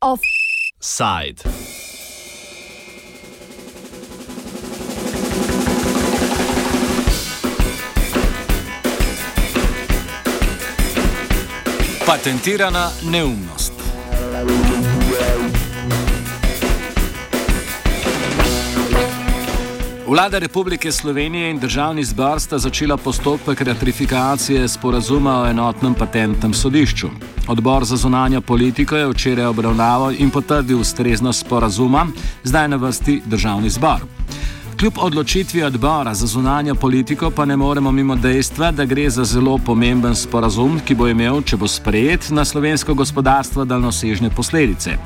Offside. Patentirana neumnost. Vlada Republike Slovenije in državni zbor sta začela postopek ratifikacije sporazuma o enotnem patentnem sodišču. Odbor za zunanjo politiko je včeraj obravnaval in potrdil ustreznost sporazuma, zdaj na vrsti državni zbor. Kljub odločitvi odbora za zunanjo politiko pa ne moremo mimo dejstva, da gre za zelo pomemben sporazum, ki bo imel, če bo sprejet, na slovensko gospodarstvo daljnosežne posledice.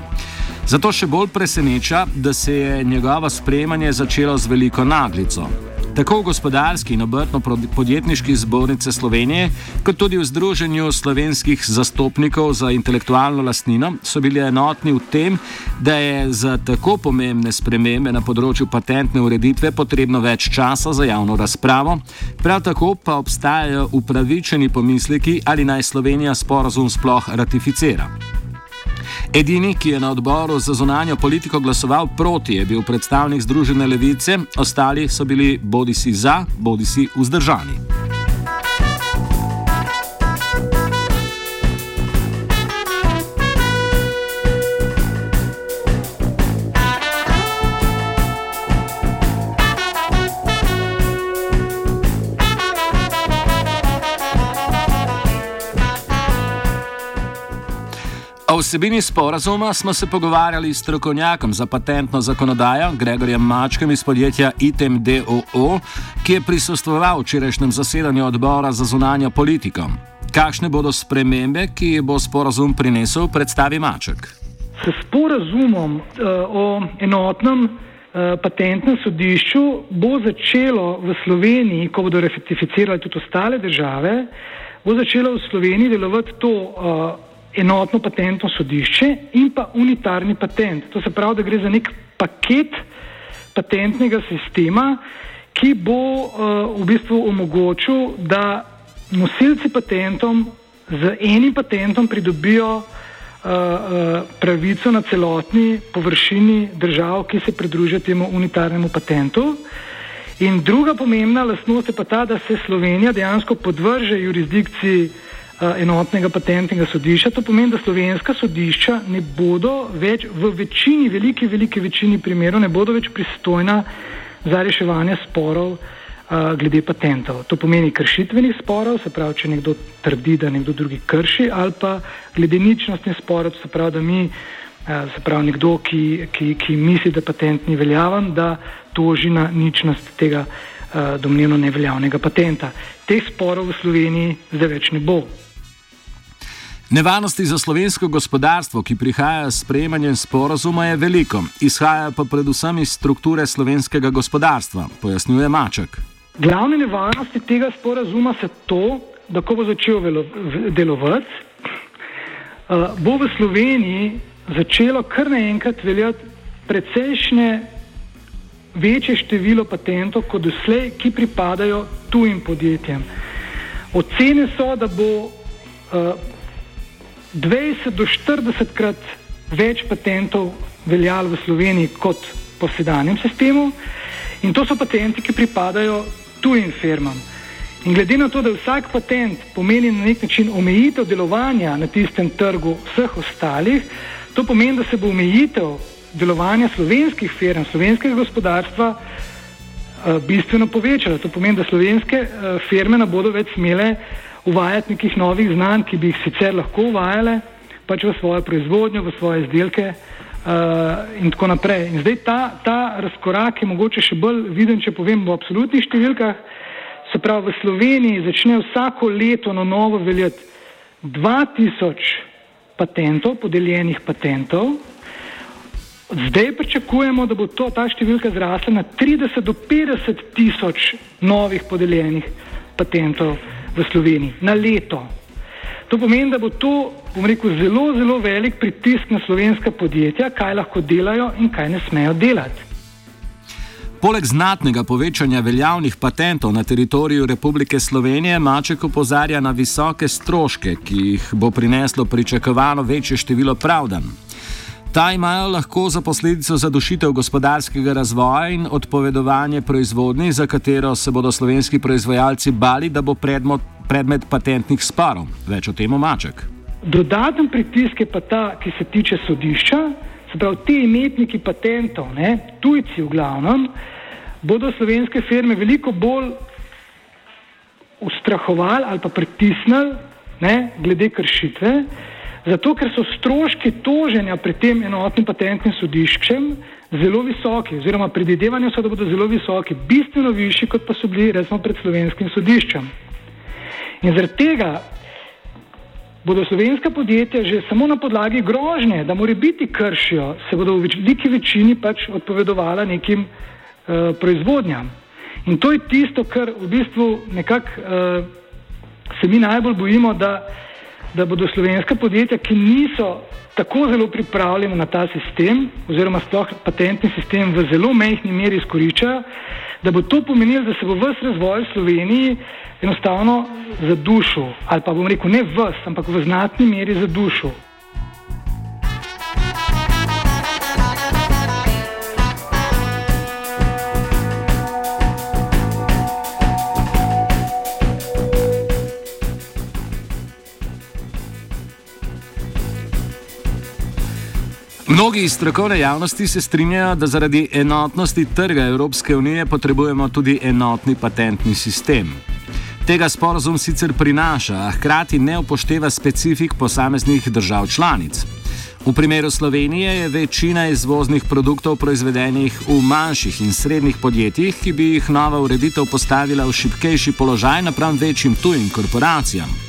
Zato še bolj preseneča, da se je njegovo sprejemanje začelo z veliko naglico. Tako v gospodarski in obrtno-podjetniški zbornici Slovenije, kot tudi v Združenju slovenskih zastopnikov za intelektualno lastnino, so bili enotni v tem, da je za tako pomembne spremembe na področju patentne ureditve potrebno več časa za javno razpravo. Prav tako pa obstajajo upravičeni pomisleki, ali naj Slovenija sporozum sploh ratificira. Edini, ki je na odboru za zunanjo politiko glasoval proti, je bil predstavnik Združene levice, ostali so bili bodi si za, bodi si vzdržani. O vsebini sporazuma smo se pogovarjali s strokovnjakom za patentno zakonodajo Gregorjem Mačkem iz podjetja ITEM DOO, ki je prisostvoval včerajšnjem zasedanju odbora za zunanjo politiko. Kakšne bodo spremembe, ki bo sporazum prinesel, predstavi Maček. S sporazumom uh, o enotnem uh, patentnem sodišču bo začelo v Sloveniji, ko bodo ratificirali tudi ostale države, bo začelo v Sloveniji delovati to. Uh, enotno patentno sodišče in pa unitarni patent. To se pravi, da gre za nek paket patentnega sistema, ki bo uh, v bistvu omogočil, da nosilci patentom z enim patentom pridobijo uh, uh, pravico na celotni površini držav, ki se pridružijo temu unitarnemu patentu. In druga pomembna lastnost je pa ta, da se Slovenija dejansko podvrže jurisdikciji Eh, enotnega patentnega sodišča. To pomeni, da slovenska sodišča ne bodo več v večini, veliki, veliki večini primerov, ne bodo več pristojna za reševanje sporov uh, glede patentov. To pomeni kršitvenih sporov, se pravi, če nekdo trdi, da nekdo drugi krši, ali pa glede ničnostnih sporov, se pravi, da mi, uh, se pravi, nekdo, ki, ki, ki misli, da patent ni veljaven, da toži na ničnost tega domnevno neveljavnega patenta. Teh sporov v Sloveniji zdaj več ne bo. Nevarnosti za slovensko gospodarstvo, ki prihajajo s sprejemanjem sporozuma, je veliko, izhajajo pa predvsem iz strukture slovenskega gospodarstva, pojasnjuje Maček. Glavne nevarnosti tega sporozuma so to, da ko bo začel delovati, eh, bo v Sloveniji začelo kar naenkrat veljati precejšnje večje število patentov kot doslej, ki pripadajo tujim podjetjem. Ocene so, da bo uh, 20 do 40 krat več patentov veljalo v Sloveniji kot po sedanjem sistemu in to so patenti, ki pripadajo tujim firmam. In glede na to, da vsak patent pomeni na nek način omejitev delovanja na tistem trgu vseh ostalih, to pomeni, da se bo omejitev delovanja slovenskih firm, slovenskega gospodarstva uh, bistveno povečala. To pomeni, da slovenske uh, firme ne bodo več smele uh, uvajati nekih novih znanj, ki bi jih sicer lahko uvajale pač v svojo proizvodnjo, v svoje izdelke uh, in tako naprej. In zdaj ta, ta razkorak je mogoče še bolj viden, če povem v absolutnih številkah. Se pravi, v Sloveniji začne vsako leto na novo veljati 2000 patentov, podeljenih patentov. Zdaj pričakujemo, da bo to, ta številka zrasla na 30 do 50 tisoč novih podeljenih patentov v Sloveniji na leto. To pomeni, da bo to rekel, zelo, zelo velik pritisk na slovenska podjetja, kaj lahko delajo in kaj ne smejo delati. Poleg znatnega povečanja veljavnih patentov na teritoriju Republike Slovenije, Maček opozarja na visoke stroške, ki jih bo prineslo pričakovano večje število pravdan. Ta imajo lahko za posledico zadušitev gospodarskega razvoja in odpovedovanje proizvodnji, za katero se bodo slovenski proizvajalci bali, da bo predmet, predmet patentnih sporov. Več o tem Maček. Dodaten pritisk je pa ta, ki se tiče sodišča, se pravi, ti imetniki patentov, ne, tujci v glavnem, bodo slovenske firme veliko bolj ustrahovali ali pa pritisnili ne, glede kršitve. Zato, ker so stroški toženja pred tem enotnim patentnim sodiščem zelo visoki, oziroma predvidevanja so, da bodo zelo visoki, bistveno višji, kot pa so bili recimo pred slovenskim sodiščem. In zaradi tega bodo slovenska podjetja že samo na podlagi grožnje, da mora biti kršijo, se bodo v veliki večini pač odpovedovala nekim uh, proizvodnjam. In to je tisto, kar v bistvu nekako uh, se mi najbolj bojimo, da da bodo slovenska podjetja, ki niso tako zelo pripravljena na ta sistem, oziroma sploh patentni sistem v zelo mehki meri izkoriščajo, da bo to pomenilo, da se bo vse razvoj v Sloveniji enostavno zadušil, ali pa bom rekel ne vse, ampak v znatni meri zadušil. Mnogi iz strokovne javnosti se strinjajo, da zaradi enotnosti trga Evropske unije potrebujemo tudi enotni patentni sistem. Tega sporozum sicer prinaša, a hkrati ne upošteva specifik posameznih držav članic. V primeru Slovenije je večina izvoznih produktov proizvedenih v manjših in srednjih podjetjih, ki bi jih nova ureditev postavila v šipkejši položaj napram večjim tujim korporacijam.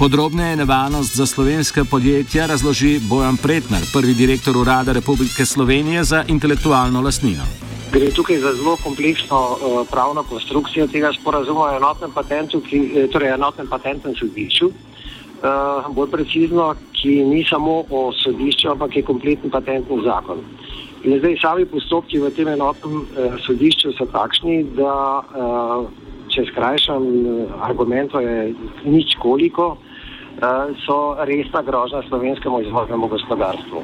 Podrobneje nevarnost za slovenske podjetja razloži Bojan Pretner, prvi direktor Urada Republike Slovenije za intelektualno lastnino. Gre tukaj za zelo kompleksno uh, pravno konstrukcijo tega sporazuma o enotnem patentu, ki, eh, torej enotnem patentnem sodišču. Uh, bolj precizno, ki ni samo o sodišču, ampak je kompletni patentni zakon. In zdaj sami postopki v tem enotnem uh, sodišču so takšni, da uh, če skrajšam argument, je nič koliko. Eh, so resna grožnja slovenskemu izvoznemu gospodarstvu.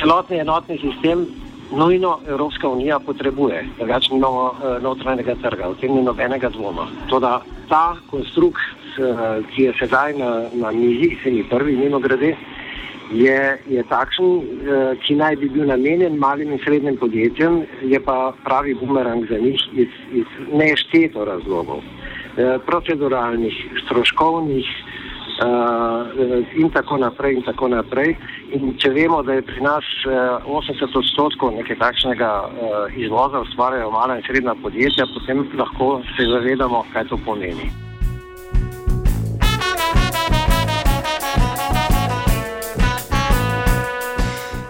Celotni enotni sistem nujno Evropska unija potrebuje, drugače nimamo eh, notranjega trga, o tem ni nobenega dvoma. Toda ta konstrukt, eh, ki je sedaj na, na mizi, se mi prvi mimo grede, je, je takšen, ki naj bi bil namenjen malim in srednjim podjetjem, je pa pravi bumerang za njih iz, iz nešteto razlogov. Proceduralnih, stroškovnih, in tako naprej. In tako naprej. In če vemo, da je pri nas uh, eh, 80 odstotkov nekaj takšnega uh, izvoza ustvarjajo mala in srednja podjetja, potem lahko se zavedamo, kaj to pomeni.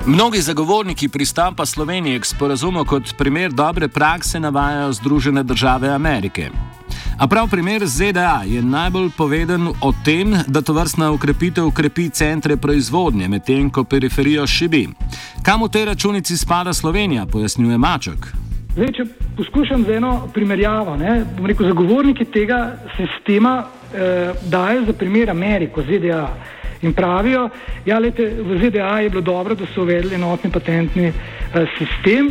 Mnogi zagovorniki pristopa Slovenije k sporazumu kot primer dobre prakse navajajo Združene države Amerike. A prav primer ZDA je najbolj poveden o tem, da to vrstna ukrepitev ukrepi centre proizvodnje, medtem ko periferijo šibi. Kam v tej računici spada Slovenija, pojasnjuje Maček. Zdaj, če poskušam z eno primerjavo, ne, bom rekel, zagovorniki tega sistema eh, dajo za primer Ameriko, ZDA. In pravijo, ja, v ZDA je bilo dobro, da so uvedli enotni patentni eh, sistem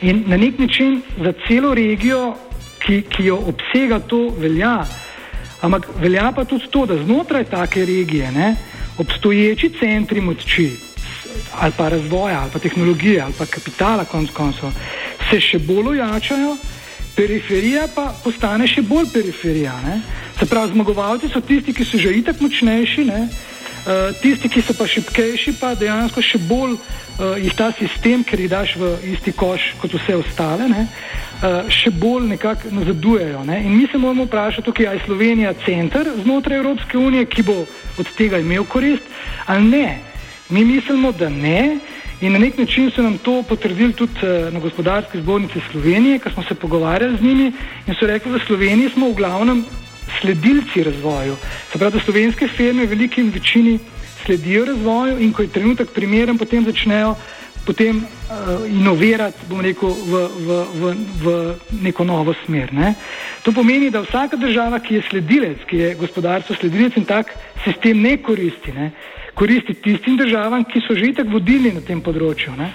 in na nek način za celo regijo ki, ki jo obsega, to velja. Ampak velja pa tudi to, da znotraj take regije ne, obstoječi centri moči ali pa razvoja, ali pa tehnologije, ali pa kapitala, konc koncev, se še bolj ojačajo, periferija pa postane še bolj periferija. Ne. Se pravi, zmagovalci so tisti, ki so že itak močnejši, ne, uh, tisti, ki so pa šipkejši, pa dejansko še bolj uh, jih ta sistem, ker jih daš v isti koš kot vse ostale. Ne, uh, Eh, še bolj nekako nazadujejo. Ne? In mi se moramo vprašati, tukaj, je Slovenija center znotraj Evropske unije, ki bo od tega imel korist, ali ne. Mi mislimo, da ne. In na nek način so nam to potrdili tudi eh, na gospodarski zbornici Slovenije, ker smo se pogovarjali z njimi in so rekli, da v Sloveniji smo v glavnem sledilci razvoju. Se pravi, da slovenske firme v veliki večini sledijo razvoju in ko je trenutek primeren, potem začnejo potem uh, inovirati, bom rekel, v, v, v, v neko novo smer. Ne. To pomeni, da vsaka država, ki je sledilec, ki je gospodarstvo sledilec in tak sistem ne koristi, ne, koristi tistim državam, ki so že tako vodili na tem področju. Ne.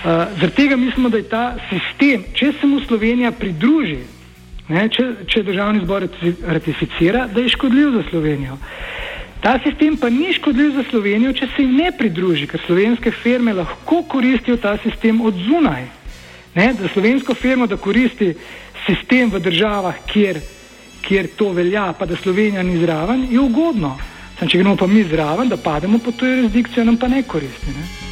Uh, zaradi tega mislimo, da je ta sistem, če se mu Slovenija pridruži, ne, če, če državni zbor ratificira, da je škodljiv za Slovenijo. Ta sistem pa ni škodljiv za Slovenijo, če se jim ne pridruži, ker slovenske firme lahko koristijo ta sistem od zunaj. Ne, za slovensko firmo, da koristi sistem v državah, kjer, kjer to velja, pa da Slovenija ni zraven, je ugodno. Sam, če gremo pa mi zraven, da pademo pod to jurisdikcijo, nam pa ne koristi. Ne.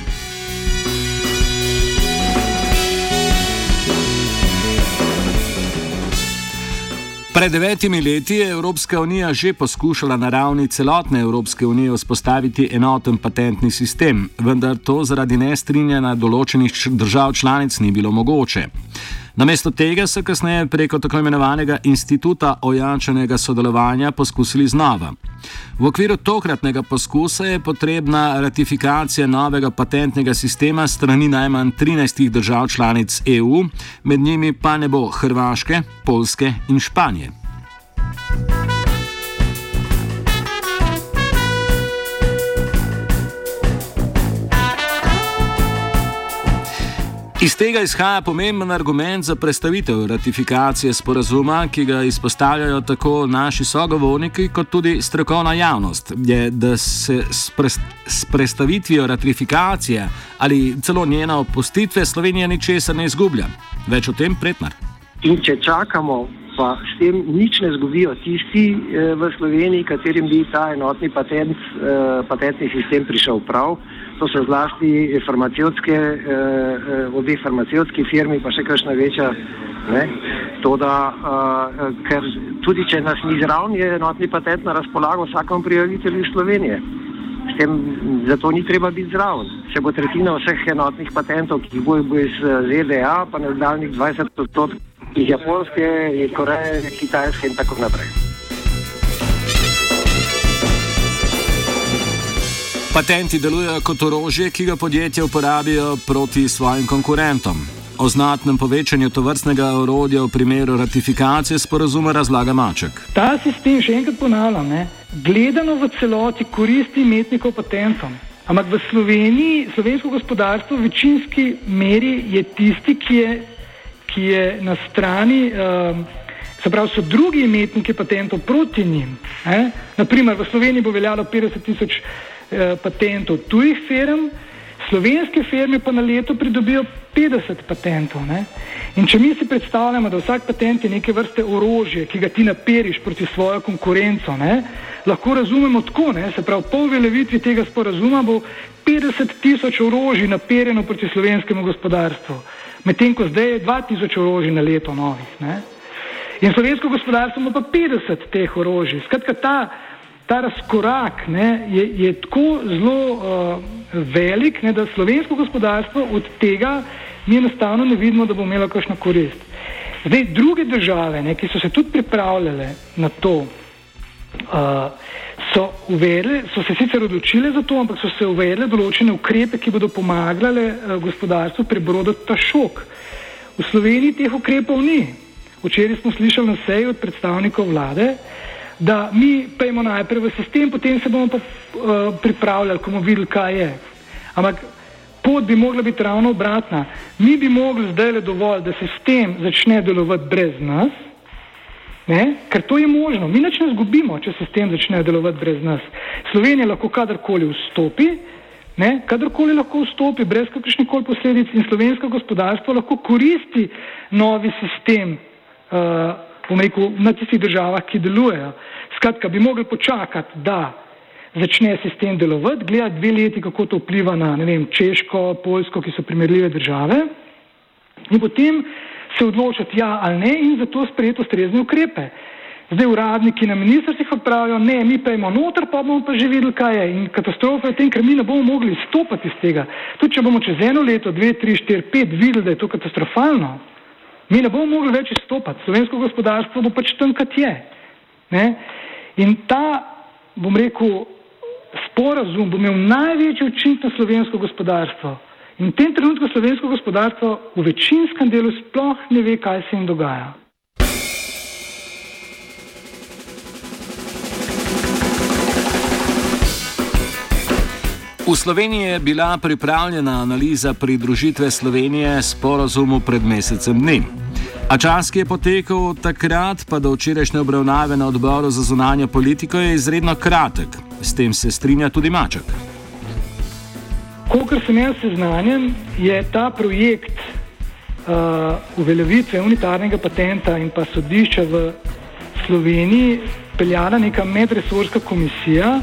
Pred devetimi leti je Evropska unija že poskušala na ravni celotne Evropske unije vzpostaviti enoten patentni sistem, vendar to zaradi nestrinjanja določenih držav članic ni bilo mogoče. Namesto tega so kasneje preko tako imenovanega instituta ojančenega sodelovanja poskusili znova. V okviru tokratnega poskusa je potrebna ratifikacija novega patentnega sistema strani najmanj 13 držav članic EU, med njimi pa ne bo Hrvaške, Polske in Španije. Iz tega izhaja pomemben argument za predstavitev ratifikacije sporazuma, ki ga izpostavljajo tako naši sogovorniki, kot tudi strokovna javnost. Je, da se s predstavitvijo ratifikacije ali celo njene opustitve Slovenija ničesar ne izgublja. Več o tem, pretnar. In če čakamo, pa s tem nič ne zgubijo tisti eh, v Sloveniji, katerim bi ta enotni patent, eh, patentni sistem prišel prav so zlasti farmacijske, eh, eh, obe farmacijski firmi, pa še kakšna večja. Ne? To, da, uh, ker tudi če nas ni zraven, je enotni patent na razpolago vsakom prijavitelju Slovenije. Tem, zato ni treba biti zraven. Če bo tretjina vseh enotnih patentov, ki bo iz ZDA, pa nadaljnih 20 odstotkov iz Japonske, Koreje, Kitajske in tako naprej. Patenti delujejo kot orožje, ki ga podjetja uporabijo proti svojim konkurentom. O znatnem povečanju tovrstnega orodja v primeru ratifikacije sporazuma razlaga Maček. Ta sistem, še enkrat ponavljam, ne, gledano v celoti koristi imetnikov patentom. Ampak v Sloveniji, slovensko gospodarstvo v večinski meri je tisti, ki je, ki je na strani, uh, se pravi, so drugi imetniki patentov proti njim. Eh? Naprimer, v Sloveniji bo veljalo 50 tisoč eh, patentov tujih firm, slovenske firme pa na leto pridobijo 50 patentov. Ne? In če mi si predstavljamo, da vsak patent je neke vrste orožje, ki ga ti naperiš proti svojo konkurenco, ne? lahko razumemo tako, ne? se pravi, po uveljavitvi tega sporazuma bo 50 tisoč orožij naperjeno proti slovenskemu gospodarstvu, medtem ko zdaj je 2000 orožij na leto novih. Ne? In slovensko gospodarstvo ima pa 50 teh orožij. Skratka, ta ta razkorak ne, je, je tako zelo uh, velik, ne, da slovensko gospodarstvo od tega mi enostavno ne vidimo, da bo imelo kakšno korist. Zdaj, druge države, ne, ki so se tudi pripravljale na to, uh, so, uvedle, so se sicer odločile za to, ampak so se uvedle določene ukrepe, ki bodo pomagale uh, gospodarstvu prebroditi ta šok. V Sloveniji teh ukrepov ni. Včeraj smo slišali na seji od predstavnikov vlade, uh, da mi pejmo najprej v sistem, potem se bomo pa uh, pripravljali, ko bomo videli, kaj je. Ampak pot bi mogla biti ravno obratna. Mi bi mogli zdaj le dovolj, da sistem začne delovati brez nas, ne? ker to je možno. Mi nič ne zgubimo, če sistem začne delovati brez nas. Slovenija lahko kadarkoli vstopi. Ne, kadarkoli lahko vstopi, brez kakršnih koli posledic, in slovensko gospodarstvo lahko koristi novi sistem uh, bom rekel, na tistih državah, ki delujejo. Skratka, bi mogli počakati, da začne sistem delovati, gledati dve leti, kako to vpliva na vem, Češko, Poljsko, ki so primerljive države, in potem se odločiti ja ali ne in zato sprejeti ustrezne ukrepe. Zdaj uradniki na ministrstvih pravijo, ne, mi pa imamo noter, pa bomo pa že videli, kaj je. In katastrofa je tem, ker mi ne bomo mogli stopiti iz tega. Tudi če bomo čez eno leto, dve, tri, štiri, pet videli, da je to katastrofalno, mi ne bomo mogli več izstopati, slovensko gospodarstvo bo pač tam, kot je. Ne? In ta, bom rekel, sporazum bo imel največji učinek na slovensko gospodarstvo In v tem trenutku slovensko gospodarstvo v večinskem delu sploh ne ve, kaj se jim dogaja. V Sloveniji je bila pripravljena analiza pridružitve Slovenije sporozumu pred mesecem dni. A čas, ki je potekel od takrat pa do včerajšnje obravnave na odboru za zunanje politiko, je izredno kratek. S tem se strinja tudi Maček. Kolikor sem jaz seznanjen, je ta projekt uh, uveljavitve unitarnega patenta in pa sodišča v Sloveniji peljala neka medresorska komisija.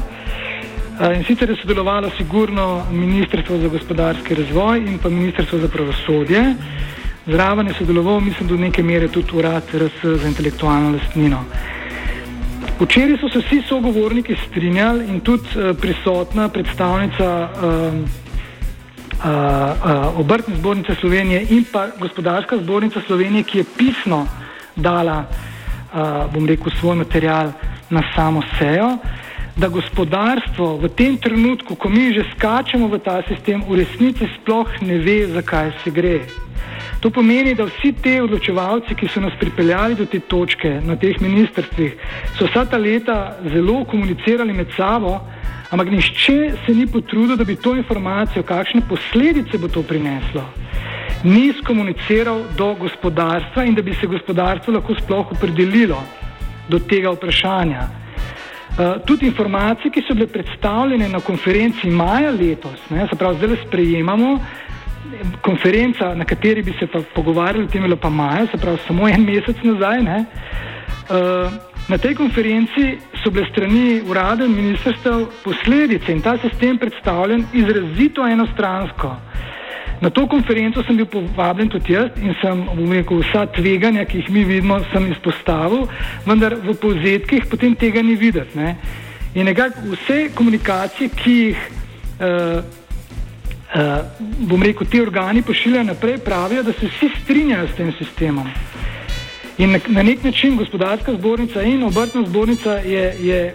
In sicer je sodelovalo sigurno Ministrstvo za gospodarski razvoj in pa Ministrstvo za pravosodje. Zraven je sodeloval, mislim, do neke mere tudi urad RS za intelektualno lastnino. Včeraj so se vsi sogovorniki strinjali in tudi uh, prisotna predstavnica uh, uh, uh, obrtne zbornice Slovenije in pa gospodarska zbornica Slovenije, ki je pisno dala, uh, bom rekel, svoj material na samo sejo. Uh, da gospodarstvo v tem trenutku, ko mi že skačemo v ta sistem, v resnici sploh ne ve, zakaj se gre. To pomeni, da vsi ti odločevalci, ki so nas pripeljali do te točke na teh ministrstvih, so vsa ta leta zelo komunicirali med sabo, ampak nišče se ni potrudil, da bi to informacijo, kakšne posledice bo to prineslo, ni skomuniciral do gospodarstva in da bi se gospodarstvo lahko sploh opredelilo do tega vprašanja. Eh, tudi informacije, ki so bile predstavljene na konferenci maja letos, ne, se pravi, zdaj sprejemamo. Konferenca, na kateri bi se pa pogovarjali, o tem je bila pa maja, se pravi, samo en mesec nazaj. Ne, uh, na tej konferenci so bile strani urada in ministrstev posledice in ta sistem predstavljen izrazito enostransko. Na to konferenco sem bil povabljen tudi jaz in sem rekel, vsa tveganja, ki jih mi vidimo, sem izpostavil, vendar v povzetkih potem tega ni videti. Ne? In nekako vse komunikacije, ki jih, uh, uh, bom rekel, ti organi pošiljajo naprej, pravijo, da se vsi strinjajo s tem sistemom. In na, na nek način gospodarska zbornica in obrtna zbornica je. je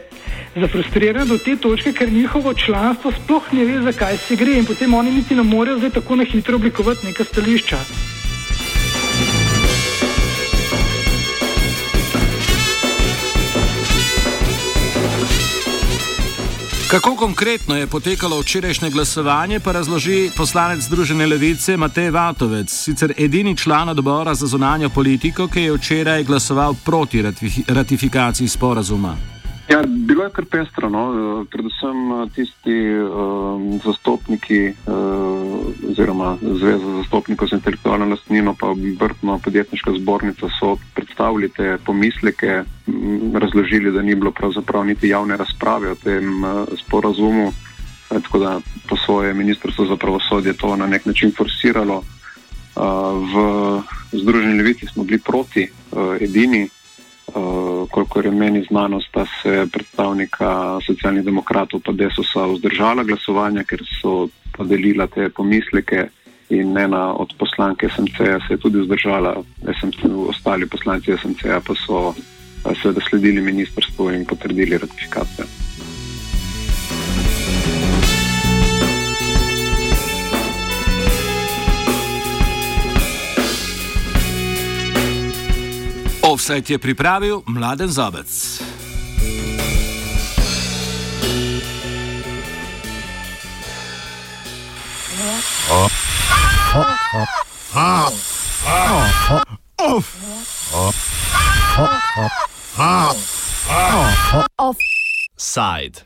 zafrustrirani do te točke, ker njihovo članstvo sploh ne ve, zakaj se gre in potem oni niti ne morejo zdaj tako na hitro oblikovati neka stališča. Kako konkretno je potekalo včerajšnje glasovanje, pa razloži poslanec Združene levice Matej Vatovec, sicer edini član odbora za zunanjo politiko, ki je včeraj glasoval proti ratifikaciji sporazuma. Ja, bilo je kar pestro, no? predvsem eh, tisti um, zastopniki uh, oziroma Zveza zastopnikov za intelektualno lastnino pa Brtno podjetniška zbornica so predstavili te pomisleke, razložili, da ni bilo pravzaprav niti javne razprave o tem uh, sporazumu, tako da po svoje ministrstvo za pravosodje to na nek način forsiralo. Uh, v Združeni levici smo bili proti uh, edini. Uh, kolikor je meni znano, sta se predstavnika socialnih demokratov pa desosa vzdržala glasovanja, ker so podelila te pomisleke in ena od poslanke SMC-ja se je tudi vzdržala, SMC, ostali poslanci SMC-ja pa so uh, seveda sledili ministrstvu in potrdili ratifikacijo. Offset je pripravil mladen zobec. Offside.